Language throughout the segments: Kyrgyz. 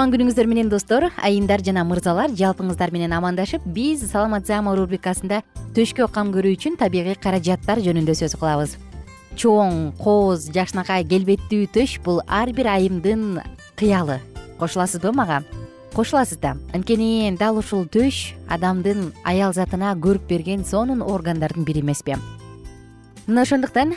кутман күнүңүздөр менен достор айымдар жана мырзалар жалпыңыздар менен амандашып биз саламат саама рубрикасында төшкө кам көрүү үчүн табигый каражаттар жөнүндө сөз кылабыз. Чоң кооз жакшынакай келбеттүү төш бул ар бир айымдын кыялы. Кошуласызбы мага? Кошуласыз да. Анткени дал ушул төш адамдын аял затына көрүп берген сонун органдардын бири эмеспи мына ошондуктан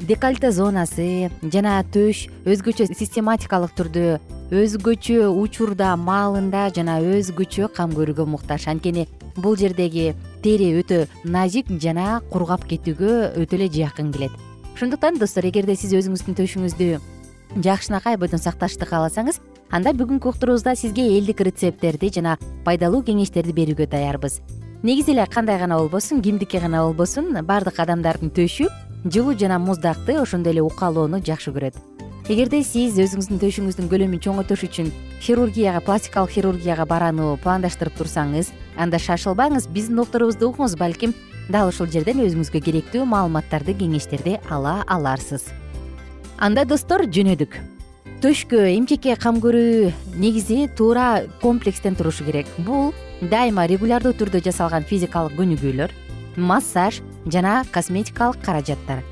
декольте зонасы жана төш өзгөчө систематикалык түрдө өзгөчө учурда маалында жана өзгөчө кам көрүүгө муктаж. Анткени бул жердеги тери өтө назик жана кургап кетүүгө өтө эле жакын келет. Ошондуктан достор эгерде сиз өзүңүздүн төшүңүздү жакшынакай бойдон сакташты кааласаңыз анда бүгүнкү уктуруубузда сизге элдик рецепттерди жана пайдалуу кеңештерди берүүгө даярбыз негизи эле кандай гана болбосун кимдики гана болбосун баардык адамдардын төшү жылуу жана муздакты ошондой эле укалоону жакшы көрөт. Эгерде сиз өзүңүздүн төшүңүздүн көлөмүн чоңойтуш үчүн хирургияга пластикалык хирургияга барууну пландаштырып турсаңыз анда шашылбаңыз биздин докторубузду угуңуз балким дал ушул жерден өзүңүзгө керектүү маалыматтарды кеңештерди ала аларсыз. Анда достор жөнөдүк. Төшкө эмчекке кам көрүү негизи туура комплекстен турушу керек. Бул дайыма регулярдуу түрдө жасалган физикалык көнүгүүлөр массаж жана косметикалык каражаттар.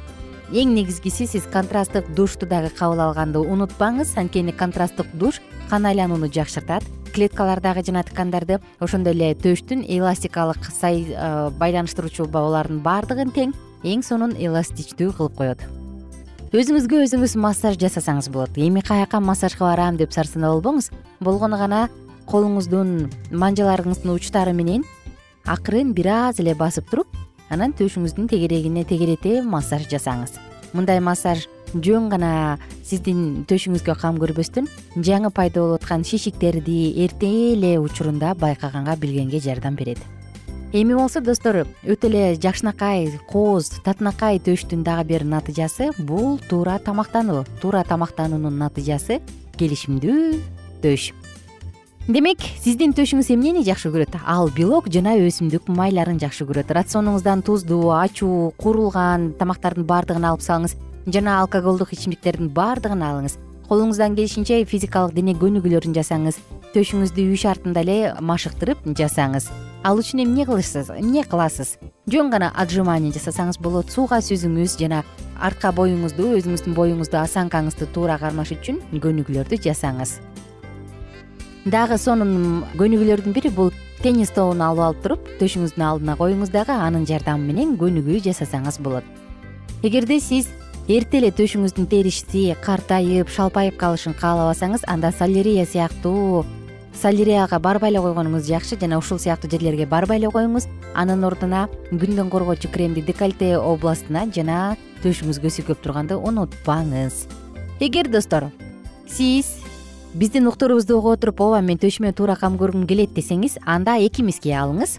Эң негизгиси сиз контрасттык душту дагы кабыл алганды унутпаңыз анткени контрасттык душ кан айланууну жакшыртат. Клеткалардагы жана ткандарды ошондой эле төштүн эластикалык э, байланыштыруучу балардын баардыгын тең эң сонун эластичтүү кылып коет. Өзүңүзгө өзүңүз массаж жасасаңыз болот. Эми каяка массажга барам деп сарсанаа болбоңуз? Болгону гана колуңуздун манжаларыңыздын учтары менен акырын бир аз эле басып туруп анан төшүңүздүн тегерегине тегерете массаж жасаңыз. Мындай массаж жөн гана сиздин төшүңүзгө кам көрбөстөн жаңы пайда болуп аткан шишиктерди эрте эле учурунда байкаганга билгенге жардам берет. Эми болсо достор өтө эле жакшынакай кооз татынакай төштүн дагы бир натыйжасы бул туура тамактануу туура тамактануунун натыйжасы келишимдүү төш демек сиздин төшүңүз эмнени жакшы көрөт? Ал белок жана өсүмдүк майларын жакшы көрөт. Рационуңуздан туздуу ачуу куурулган тамактардын баардыгын алып салыңыз жана алкоголдук ичимдиктердин баардыгын алыңыз. Колуңуздан келишинче физикалык дене көнүгүүлөрүн жасаңыз төшүңүздү үй шартында эле машыктырып жасаңыз. Ал үчүн эмне кылышсыз? Эмне кыласыз? Жөн гана отжимание жасасаңыз болот сууга сүзүңүз жана артка боюңузду өзүңүздүн боюңузду осанкаңызды туура кармаш үчүн көнүгүүлөрдү жасаңыз дагы сонун көнүгүүлөрдүн бири бул теннис тобун алып алып туруп төшүңүздүн алдына коюңуз дагы анын жардамы менен көнүгүү жасасаңыз болот. Эгерде сиз эрте эле төшүңүздүн терисиси картайып шалпайып калышын каалабасаңыз анда солярия сыяктуу солярияга барбай эле койгонуңуз жакшы жана ушул сыяктуу жерлерге барбай эле коюңуз анын ордуна күндөн коргоочу кремди декольте областына жана төшүңүзгө сүйкөп турганды унутпаңыз. Эгер достор сиз биздин уктуурубузду угуп отуруп ооба мен төшүмө туура кам көргүм келет десеңиз анда эки миске алыңыз.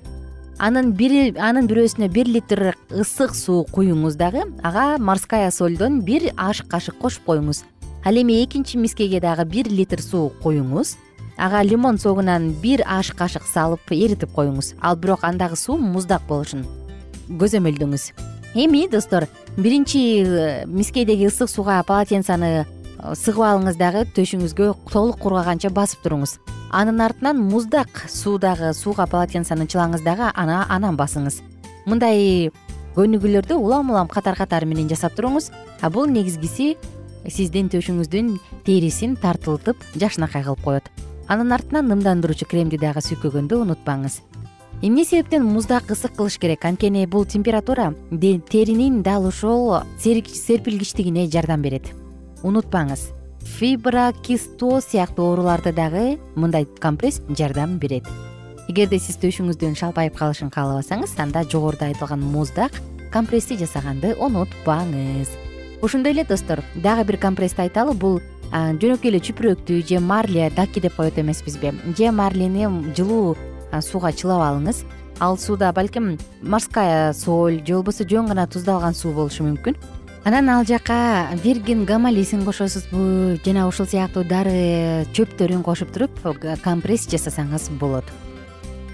Анын бири анын бирөөсүнө бир литр ысык суу куюңуз дагы ага морская сольдон бир аш кашык кошуп коюңуз. Ал эми экинчи мискеге дагы бир литр суу куюңуз. Ага лимон согунан бир аш кашык салып эритип коюңуз. Ал бирок андагы суу муздак болушун. Көзөмөлдөңүз эми достор биринчи э, мискедеги ысык сууга полотенцаны сыгып алыңыз дагы төшүңүзгө толук кургаганча басып туруңуз. Анын артынан муздак суудагы сууга полотенцаны чылаңыз дагы анан басыңыз. Мындай көнүгүүлөрдү улам улам катар катары менен жасап туруңуз. А бул негизгиси сиздин төшүңүздүн терисин тартылтып жакшынакай кылып коет. Анын артынан нымдандыруучу кремди дагы сүйкөгөндү унутпаңыз. Эмне себептен муздак ысык кылыш керек? Анткени бул температура теринин дал ошол серпилгичтигине жардам берет унутпаңыз фиброкистоз сыяктуу ооруларда дагы мындай компресс жардам берет. Эгерде сиз төшүңүздүн шалпайып калышын каалабасаңыз анда жогоруда айтылган муздак компрессти жасаганды унутпаңыз. Ошондой эле достор дагы бир компрессти айталы бул жөнөкөй эле чүпүрөктү же марля даки деп коет эмеспизби. Же марлени жылуу сууга чылап алыңыз. Ал сууда балким морская соль же болбосо жөн гана туздалган суу болушу мүмкүн анан ал жака виргин гамалисин кошосузбу жана ушул сыяктуу дары чөптөрүн кошуп туруп компресс жасасаңыз болот.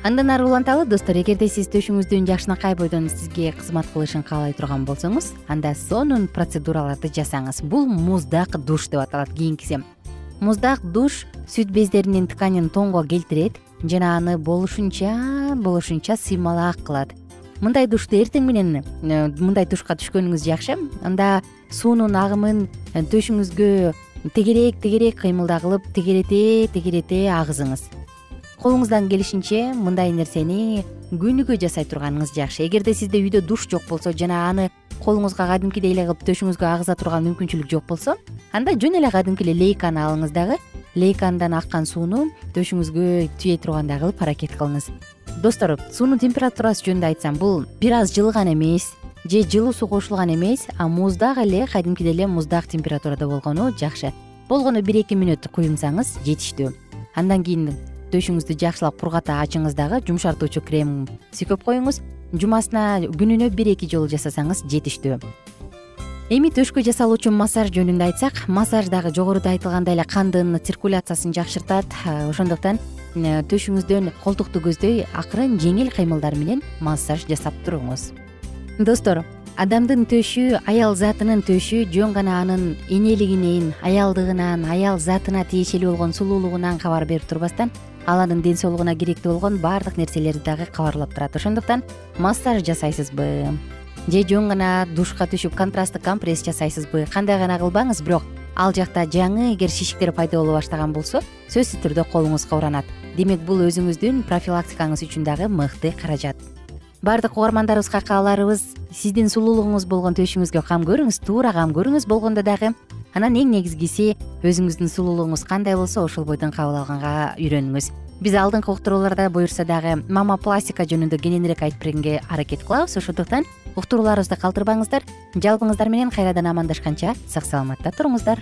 Андан ары уланталы достор эгерде сиз төшүңүздүн жакшынакай бойдон сизге кызмат кылышын каалай турган болсоңуз анда сонун процедураларды жасаңыз. Бул муздак душ деп аталат кийинкиси. Муздак душ сүт бездеринин тканин тоңго келтирет жана аны болушунча болушунча сыймалаак кылат мындай душты эртең менен э, мындай душка түшкөнүңүз жакшы. Анда суунун агымын э, төшүңүзгө тегерек тегерек кыймылда кылып тегерете тегерете агызыңыз. Колуңуздан келишинче мындай нерсени күнүгө жасай турганыңыз жакшы. Эгерде сизде үйдө душ жок болсо жана аны колуңузга кадимкидей эле кылып төшүңүзгө агыза турган мүмкүнчүлүк жок болсо анда жөн эле кадимки эле лейканы алыңыз дагы. Лейкадан аккан сууну төшүңүзгө түйе тургандай кылып аракет кылыңыз достор суунун температурасы жөнүндө айтсам бул бир аз жылыган эмес же жылуу суу кошулган эмес а муздак эле кадимкидей эле муздак температурада болгону жакшы. Болгону бир эки мүнөт куюмсаңыз жетиштүү. Андан кийин төшүңүздү жакшылап кургата ачыңыз дагы жумшартуучу крем сүйкөп коюңуз. Жумасына күнүнө бир эки жолу жасасаңыз жетиштүү эми төшкө жасалуучу массаж жөнүндө айтсак массаж дагы жогоруда айтылгандай эле кандын циркуляциясын жакшыртат. Ошондуктан Э, төшүңүздөн колтукту көздөй акырын жеңил кыймылдар менен массаж жасап туруңуз. Достор адамдын төшү аял затынын төшү жөн гана анын энелигинен аялдыгынан аял затына тиешелүү болгон сулуулугунан кабар берип турбастан ал анын ден соолугуна керектүү болгон баардык нерселерди дагы кабарлап турат. Ошондуктан массаж жасайсызбы же жөн гана душка түшүп контрасттык компресс жасайсызбы кандай гана кылбаңыз бирок ал жакта жаңы эгер шишиктер пайда боло баштаган болсо сөзсүз түрдө колуңузга уранат. Демек бул өзүңүздүн профилактикаңыз үчүн дагы мыкты каражат. Баардык угармандарыбызга кааларыбыз сиздин сулуулугуңуз болгон төшүңүзгө кам көрүңүз туура кам көрүңүз болгондо дагы анан эң негизгиси өзүңүздүн сулуулугуңуз кандай болсо ошол бойдон кабыл алганга үйрөнүңүз биз алдыңкы уктурууларда буюрса дагы мама пластика жөнүндө кененирээк айтып бергенге аракет кылабыз. Ошондуктан уктурууларыбызды калтырбаңыздар жалпыңыздар менен кайрадан амандашканча сак саламатта туруңуздар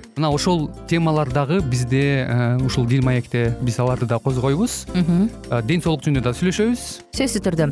мына ошол темалар дагы бизде ушул дил маекте биз аларды да козгойбуз. Ден соолук жөнүндө да сүйлөшөбүз. Сөзсүз түрдө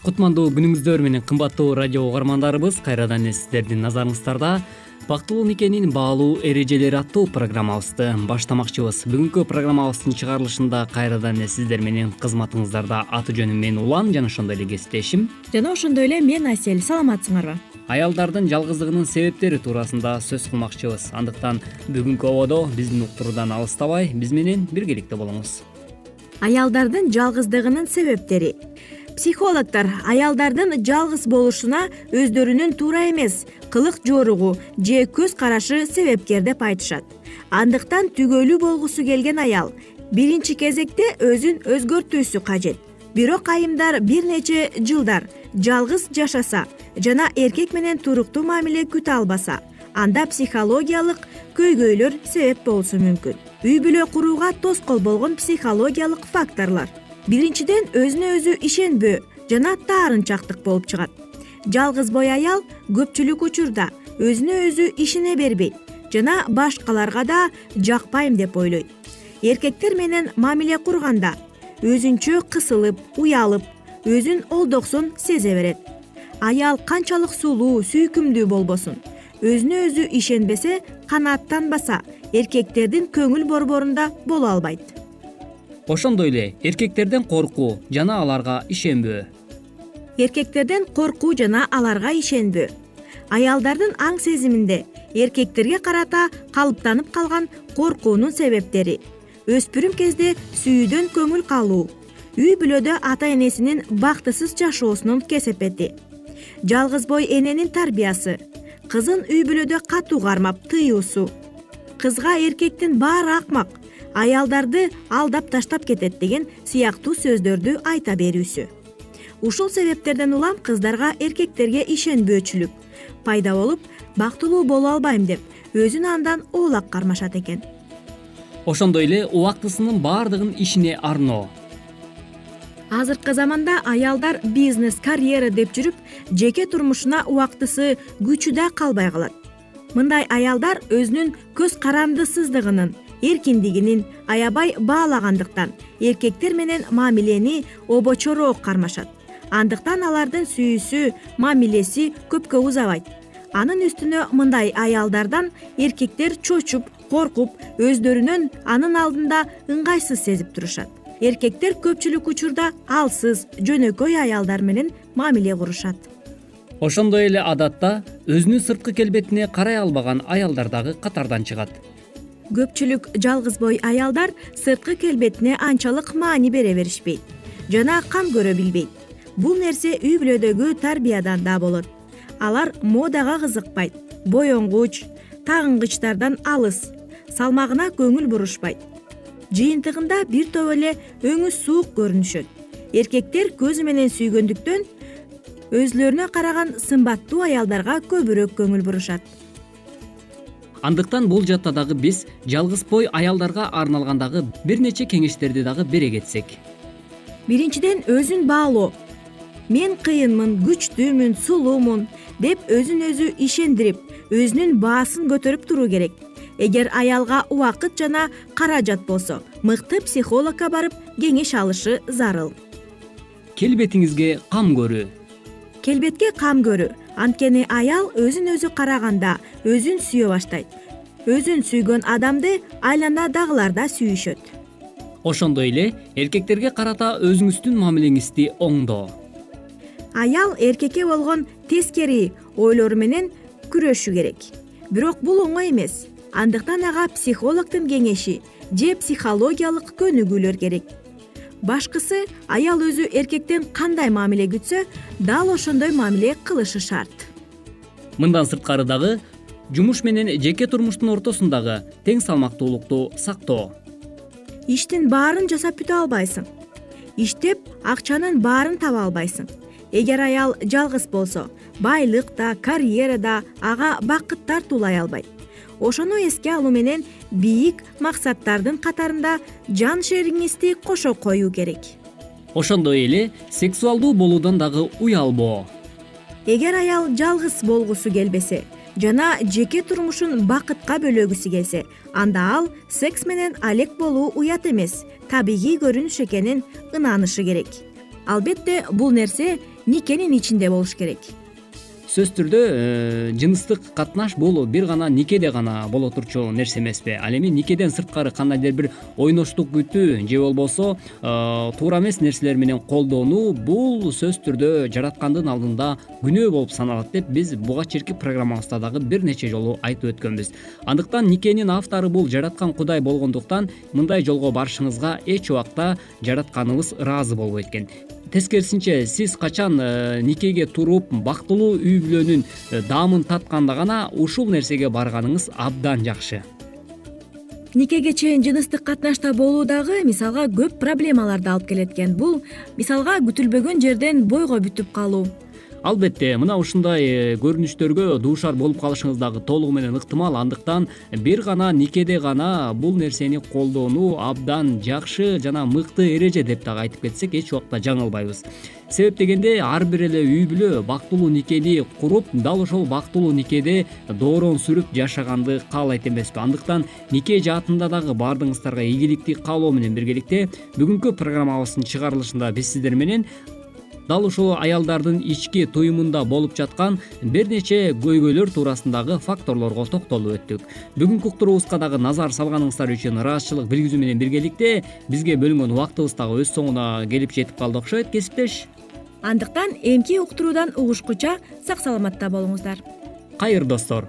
кутмандуу күнүңүздөр менен кымбаттуу радио угармандарыбыз кайрадан эле сиздердин назарыңыздарда бактылуу никенин баалуу эрежелери аттуу программабызды баштамакчыбыз. Бүгүнкү программабыздын чыгарылышында кайрадан эле сиздер менен кызматыңыздарда аты жөнүм мен улан жана ошондой эле кесиптешим жана ошондой эле мен асель. Саламатсыңарбы аялдардын жалгыздыгынын себептери туурасында сөз кылмакчыбыз. Андыктан бүгүнкү ободо биздин уктуруудан алыстабай биз менен биргеликте болуңуз. Аялдардын жалгыздыгынын себептери психологдор. Аялдардын жалгыз болушуна өздөрүнүн туура эмес кылык жоругу же көз карашы себепкер деп айтышат. Андыктан түгөлүү болгусу келген аял биринчи кезекте өзүн өзгөртүүсү кажет. Бирок айымдар бир нече жылдар жалгыз жашаса жана эркек менен туруктуу мамиле күтө албаса анда психологиялык көйгөйлөр себеп болушу мүмкүн. Үй бүлө курууга тоскоол болгон психологиялык факторлор биринчиден өзүнө өзү ишенбөө жана таарынчактык болуп чыгат. Жалгыз бой аял көпчүлүк учурда өзүнө өзү ишене бербейт жана башкаларга да жакпайм деп ойлойт. Эркектер менен мамиле курганда өзүнчө кысылып уялып өзүн олдоксун сезе берет. Аял канчалык сулуу сүйкүмдүү болбосун. Өзүнө өзү ишенбесе канааттанбаса эркектердин көңүл борборунда боло албайт ошондой эле эркектерден коркуу жана аларга ишенбөө. Эркектерден коркуу жана аларга ишенбөө. Аялдардын аң сезиминде эркектерге карата калыптанып калган коркуунун себептери. Өспүрүм кезде сүйүүдөн көңүл калуу үй бүлөдө ата энесинин бактысыз жашоосунун кесепети жалгыз бой эненин тарбиясы кызын үй бүлөдө катуу кармап тыюусу кызга эркектин баары акмак аялдарды алдап таштап кетет деген сыяктуу сөздөрдү айта берүүсү. Ушул себептерден улам кыздарга эркектерге ишенбөөчүлүк пайда болуп бактылуу боло албайм деп өзүн андан оолак кармашат экен. Ошондой эле убактысынын баардыгын ишине арноо азыркы заманда аялдар бизнес карьера деп жүрүп жеке турмушуна убактысы күчү да калбай калат. Мындай аялдар өзүнүн көз карандысыздыгынын эркиндигинин аябай баалагандыктан эркектер менен мамилени обочороок кармашат. Андыктан алардын сүйүүсү мамилеси көпкө узабайт. Анын үстүнө мындай аялдардан эркектер чочуп коркуп өздөрүнөн анын алдында ыңгайсыз сезип турушат. Эркектер көпчүлүк учурда алсыз жөнөкөй аялдар менен мамиле курушат. Ошондой эле адатта өзүнүн сырткы келбетине карай албаган аялдар дагы катардан чыгат көпчүлүк жалгыз бой аялдар сырткы келбетине анчалык маани бере беришпейт жана кам көрө билбейт. Бул нерсе үй бүлөдөгү тарбиядан да болот. Алар модага кызыкпайт боенгуч тагынгычтардан алыс салмагына көңүл бурушпайт. Жыйынтыгында бир топ эле өңү суук көрүнүшөт. Эркектер көзү менен сүйгөндүктөн өзүлөрүнө караган сымбаттуу аялдарга көбүрөөк көңүл бурушат андыктан бул жаатта дагы биз жалгыз бой аялдарга арналган дагы бир нече кеңештерди дагы бере кетсек. Биринчиден өзүн баалоо. Мен кыйынмын күчтүүмүн сулуумун деп өзүн өзү ишендирип өзүнүн баасын көтөрүп туруу керек. Эгер аялга убакыт жана каражат болсо мыкты психологко барып кеңеш алышы зарыл. Келбетиңизге кам көрүү. Келбетке кам көрүү анткени аял өзүн өзү караганда өзүн сүйө баштайт. Өзүн сүйгөн адамды айланадагылар да сүйүшөт. Ошондой эле эркектерге карата өзүңүздүн мамилеңизди оңдоо аял эркекке болгон тескери ойлору менен күрөшү керек. Бирок бул оңой эмес. Андыктан ага психологдун кеңеши же психологиялык көнүгүүлөр керек башкысы аял өзү эркектен кандай мамиле күтсө дал ошондой мамиле кылышы шарт. Мындан сырткары дагы жумуш менен жеке турмуштун ортосундагы тең салмактуулукту сактоо. Иштин баарын жасап бүтө албайсың. Иштеп акчанын баарын таба албайсың. Эгер аял жалгыз болсо байлык да карьера да ага бакыт тартуулай албайт ошону эске алуу менен бийик максаттардын катарында жан шериңизди кошо коюу керек. Ошондой эле сексуалдуу болуудан дагы уялбоо эгер аял жалгыз болгусу келбесе жана жеке турмушун бакытка бөлөгүсү келсе анда ал секс менен алек болуу уят эмес табигый көрүнүш экенин ынанышы керек. Албетте бул нерсе никенин ичинде болуш керек сөзсүз түрдө э, жыныстык катнаш бул бир гана никеде гана боло турчу нерсе эмеспи ал эми никеден сырткары кандайдыр бир ойноштук күтүү же болбосо э, туура эмес нерселер менен колдонуу бул сөзсүз түрдө жараткандын алдында күнөө болуп саналат деп биз буга чейинки программабызда дагы бир нече жолу айтып өткөнбүз. Андыктан никенин автору бул жараткан кудай болгондуктан мындай жолго барышыңызга эч убакта жаратканыбыз ыраазы болбойт экен тескерисинче сиз качан э, никеге туруп бактылуу үй бүлөнүн э, даамын татканда гана ушул нерсеге барганыңыз абдан жакшы. Никеге чейин жыныстык катнашта болуу дагы мисалга көп проблемаларды алып келет экен бул мисалга күтүлбөгөн жерден бойго бүтүп калуу албетте мына ушундай э, көрүнүштөргө дуушар болуп калышыңыз дагы толугу менен ыктымал. Андыктан бир гана никеде гана бул нерсени колдонуу абдан жакшы жана мыкты эреже деп дагы айтып кетсек эч убакта жаңылбайбыз себеп дегенде ар бир эле үй бүлө бактылуу никени куруп дал ошол бактылуу никеде доорон сүрүп жашаганды каалайт эмеспи. Андыктан нике жаатында дагы баардыгыңыздарга ийгиликти каалоо менен биргеликте бүгүнкү программабыздын чыгарылышында биз сиздер менен дал ушул аялдардын ички туюмунда болуп жаткан бир нече көйгөйлөр туурасындагы факторлорго токтолуп өттүк. Бүгүнкү уктуруубузга дагы назар салганыңыздар үчүн ыраазычылык билгизүү менен биргеликте бизге бөлүнгөн убактыбыз дагы өз соңуна келип жетип калды. Окшойт кесиптеш. Андыктан эмки уктуруудан угушкуча сак саламатта болуңуздар. Кайыр достор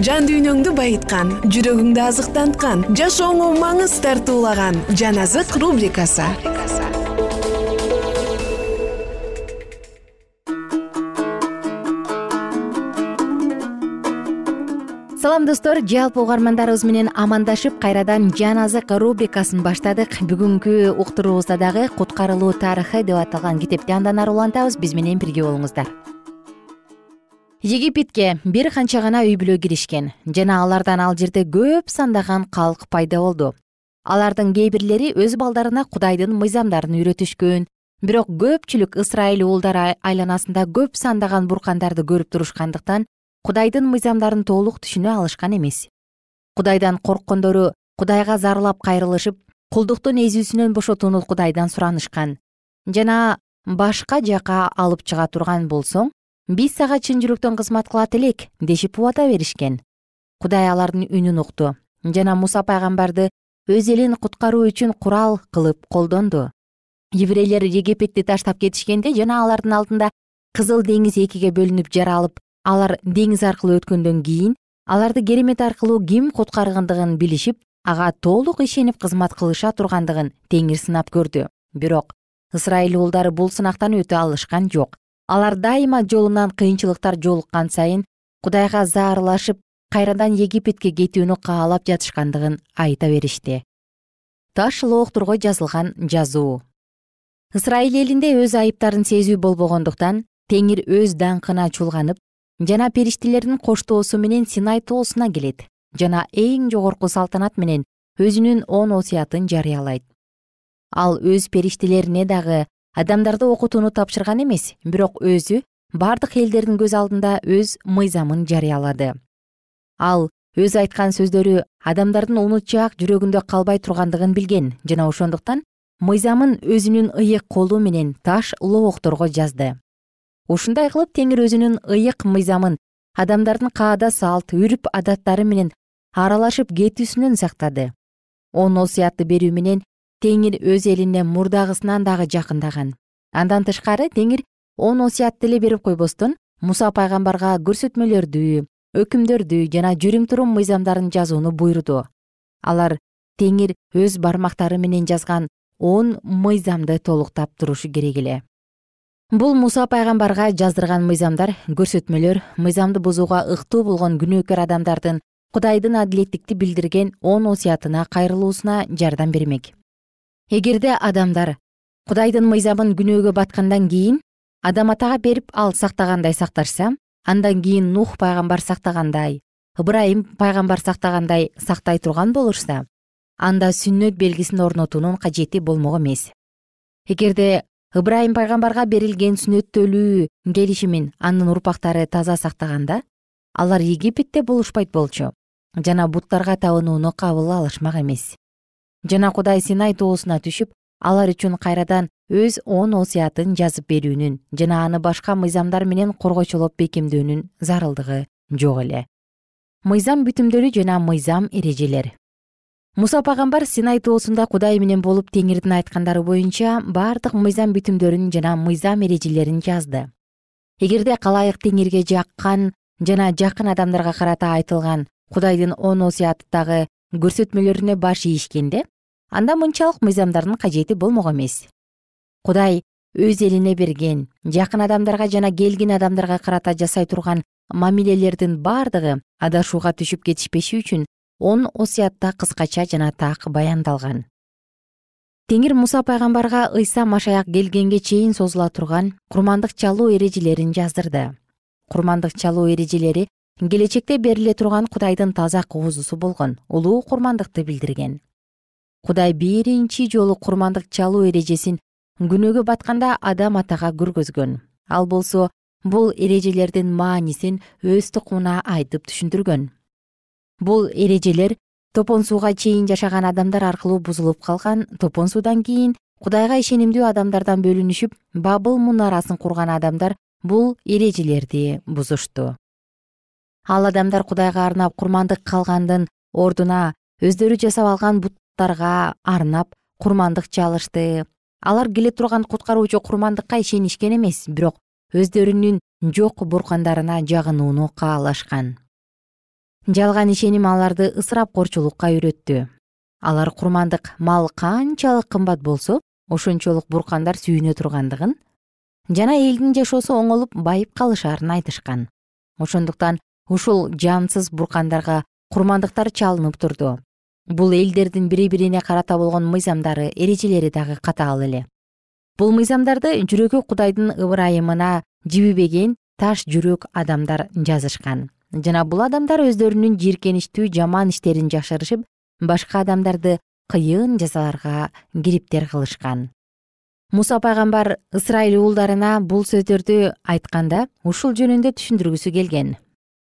жан дүйнөңдү байыткан жүрөгүңдү азыктанткан жашооңо маңыз тартуулаган жан азык рубрикасы. Салам достор. Жалпы угармандарыбыз менен амандашып кайрадан жан азык рубрикасын баштадык. Бүгүнкү уктуруубузда дагы куткарылуу тарыхы деп аталган китепти андан ары улантабыз. Биз менен бирге болуңуздар египетке бир канча гана үй бүлө киришкен жана алардан ал жерде көп сандаган калк пайда болду. Алардын кээ бирлери өз балдарына кудайдын мыйзамдарын үйрөтүшкөн бирок көпчүлүк ысрайыл уулдары айланасында көп сандаган буркандарды көрүп турушкандыктан кудайдын мыйзамдарын толук түшүнө алышкан эмес. Кудайдан корккондору кудайга зарлап кайрылышып кулдуктун эзүүсүнөн бошотууну кудайдан суранышкан жана башка жака алып чыга турган болсоң биз сага чын жүрөктөн кызмат кылат элек дешип убада беришкен. Кудай алардын үнүн укту. Жана муса пайгамбарды өз элин куткаруу үчүн курал кылып колдонду. Еврейлер египетти таштап кетишкенде жана алардын алдында кызыл деңиз экиге бөлүнүп жаралып алар деңиз аркылуу өткөндөн кийин аларды керемет аркылуу ким куткаргандыгын билишип ага толук ишенип кызмат кылыша тургандыгын теңир сынап көрдү. Бирок ысрайыл уулдары бул сынактан өтө алышкан жок алар дайыма жолунан кыйынчылыктар жолуккан сайын кудайга заарлашып кайрадан египетке кетүүнү каалап жатышкандыгын айта беришти. Таш лоокторго жазылган жазуу. Ысрайыл элинде өз айыптарын сезүү болбогондуктан теңир өз даңкына чулганып жана периштелердин коштоосу менен синай тоосуна келет жана эң жогорку салтанат менен өзүнүн он осуятын жарыялайт. Ал өз периштелерине дагы адамдарды окутууну тапшырган эмес бирок өзү бардык элдердин көз алдында өз мыйзамын жарыялады. Ал өз айткан сөздөрү адамдардын унутчаак жүрөгүндө калбай тургандыгын билген жана ошондуктан мыйзамын өзүнүн ыйык колу менен таш лоокторго жазды. Ушундай кылып теңир өзүнүн ыйык мыйзамын адамдардын каада салт үрп адаттары менен аралашып кетүүсүнөн сактады. Он осуятты берүү менен теңир өз элине мурдагысынан дагы жакындаган. Андан тышкары теңир он осуятты эле берип койбостон муса пайгамбарга көрсөтмөлөрдү өкүмдөрдү жана жүрүм турум мыйзамдарын жазууну буйруду алар теңир өз бармактары менен жазган он мыйзамды толуктап турушу керек эле. Бул муса пайгамбарга жаздырган мыйзамдар көрсөтмөлөр мыйзамды бузууга ыктуу болгон күнөөкөр адамдардын кудайдын адилеттикти билдирген он осуятына кайрылуусуна жардам бермек эгерде адамдар кудайдын мыйзамын күнөөгө баткандан кийин адам атага берип ал сактагандай сакташса андан кийин нух пайгамбар сактагандай ыбрайым пайгамбар сактагандай сактай турган болушса анда сүннөт белгисин орнотуунун кажети болмок эмес. Эгерде ыбрайым пайгамбарга берилген сүннөттөлүү келишимин анын урпактары таза сактаганда алар египетте болушпайт болчу жана буттарга табынууну кабыл алышмак эмес жана кудай синай тоосуна түшүп алар үчүн кайрадан өз он осуятын жазып берүүнүн жана аны башка мыйзамдар менен коргочолоп бекемдөөнүн зарылдыгы жок эле. Мыйзам бүтүмдөрү жана мыйзам эрежелер. Муса пайгамбар синай тоосунда кудай менен болуп теңирдин айткандары боюнча бардык мыйзам бүтүмдөрүн жана мыйзам эрежелерин жазды. Эгерде калайык теңирге жаккан жана жакын адамдарга карата айтылган кудайдын он осуяттагы көрсөтмөлөрүнө баш ийишкенде анда мынчалык мыйзамдардын кажети болмок эмес. Кудай өз элине берген жакын адамдарга жана келгин адамдарга карата жасай турган мамилелердин бардыгы адашууга түшүп кетишпеши үчүн он осуятта кыскача жана так баяндалган. Теңир муса пайгамбарга ыйса машаяк келгенге чейин созула турган курмандык чалуу эрежелерин жаздырды. Курмандык чалуу эрежелери келечекте бериле турган кудайдын таза коозусу болгон улуу курмандыкты билдирген кудай биринчи жолу курмандык чалуу эрежесин күнөөгө батканда адам атага көргөзгөн. Ал болсо бул эрежелердин маанисин өз тукумуна айтып түшүндүргөн. Бул эрежелер топон сууга чейин жашаган адамдар аркылуу бузулуп калган топон суудан кийин кудайга ишенимдүү адамдардан бөлүнүшүп бабыл мунарасын курган адамдар бул эрежелерди бузушту. Ал адамдар кудайга арнап курмандык калгандын ордуна өздөрү жасап алган буттарга арнап курмандык чалышты. Алар келе турган куткаруучу курмандыкка ишенишкен эмес бирок өздөрүнүн жок буркандарына жагынууну каалашкан. Жалган ишеним аларды ысырапкорчулукка үйрөттү. Алар курмандык мал канчалык кымбат болсо ошончолук буркандар сүйүнө тургандыгын жана элдин жашоосу оңолуп байып калышаарын айтышкан. Ошондуктан ушул жансыз буркандарга курмандыктар чалынып турду бул элдердин бири бирине карата болгон мыйзамдары эрежелери дагы катаал эле. Бул мыйзамдарды жүрөгү кудайдын ыбырайымына жибибеген таш жүрөк адамдар жазышкан. Жана бул адамдар өздөрүнүн жийиркеничтүү жаман иштерин жашырышып башка адамдарды кыйын жазаларга кириптер кылышкан. Муса пайгамбар ысрайыл уулдарына бул сөздөрдү айтканда ушул жөнүндө түшүндүргүсү келген.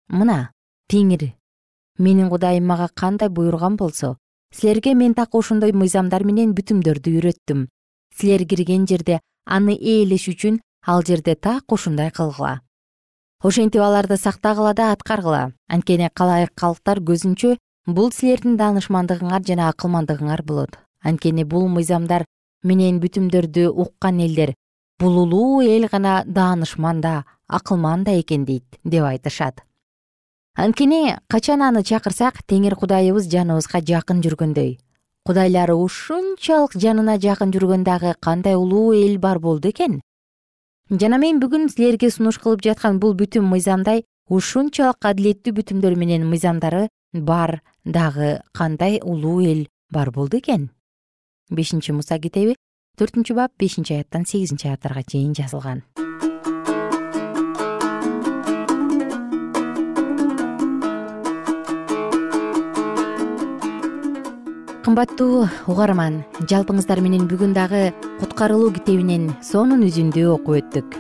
Мына теңир менин кудайым мага кандай буйруган болсо силерге мен так ошондой мыйзамдар менен бүтүмдөрдү үйрөттүм. Силер кирген жерде аны ээлеш үчүн ал жерде так ушундай кылгыла. Ошентип аларды сактагыла да аткаргыла. Анткени калайык калктар көзүнчө бул силердин даанышмандыгыңар жана акылмандыгыңар болот. Анткени бул мыйзамдар менен бүтүмдөрдү уккан элдер бул улуу эл гана даанышман да акылман да экен дейт деп айтышат анткени качан аны чакырсак теңир кудайыбыз жаныбызга жакын жүргөндөй. Кудайлары ушунчалык жанына жакын жүргөн дагы кандай улуу эл бар болду экен? Жана мен бүгүн силерге сунуш кылып жаткан бул бүтүм мыйзамдай ушунчалык адилеттүү бүтүмдөр менен мыйзамдары бар дагы кандай улуу эл бар болду экен? Бешинчи муса китеби төртүнчү бап бешинчи аяттан сегизинчи аяттарга чейин жазылган кымбаттуу угарман жалпыңыздар менен бүгүн дагы куткарылуу китебинен сонун үзүндү окуп өттүк.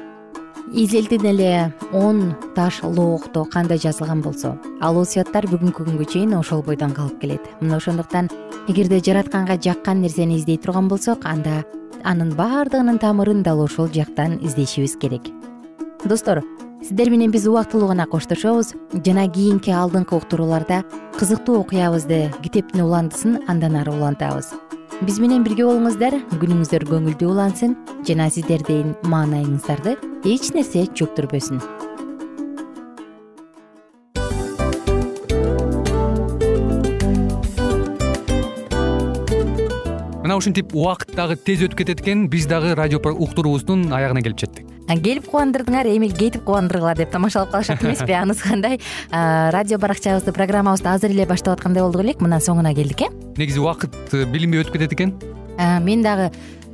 Изелден эле он таш лоокто кандай жазылган болсо ал осуяттар бүгүнкү күнгө чейин ошол бойдон калып келет. Мына ошондуктан эгерде жаратканга жаккан нерсени издей турган болсок анда анын баардыгынын тамырын дал ошол жактан издешибиз керек. Достор сиздер менен биз убактылуу гана коштошобуз. Жана кийинки алдыңкы уктурууларда кызыктуу окуябызды китептин уландысын андан ары улантабыз. Биз менен бирге болуңуздар күнүңүздөр көңүлдүү улансын жана сиздердин маанайыңыздарды эч нерсе чөктүрбөсүн мына ушинтип убакыт дагы тез өтүп кетет экен. Биз дагы радио уктуруубуздун аягына келип жеттик келип кубандырдыңар эми кетип кубандыргыла деп тамашалап калышат эмеспи? Анысы кандай? Радио баракчабызды программабызды азыр эле баштап аткандай болдук элек. Мына соңуна келдик э? Негизи убакыт э, билинбей өтүп кетет экен? Мен дагы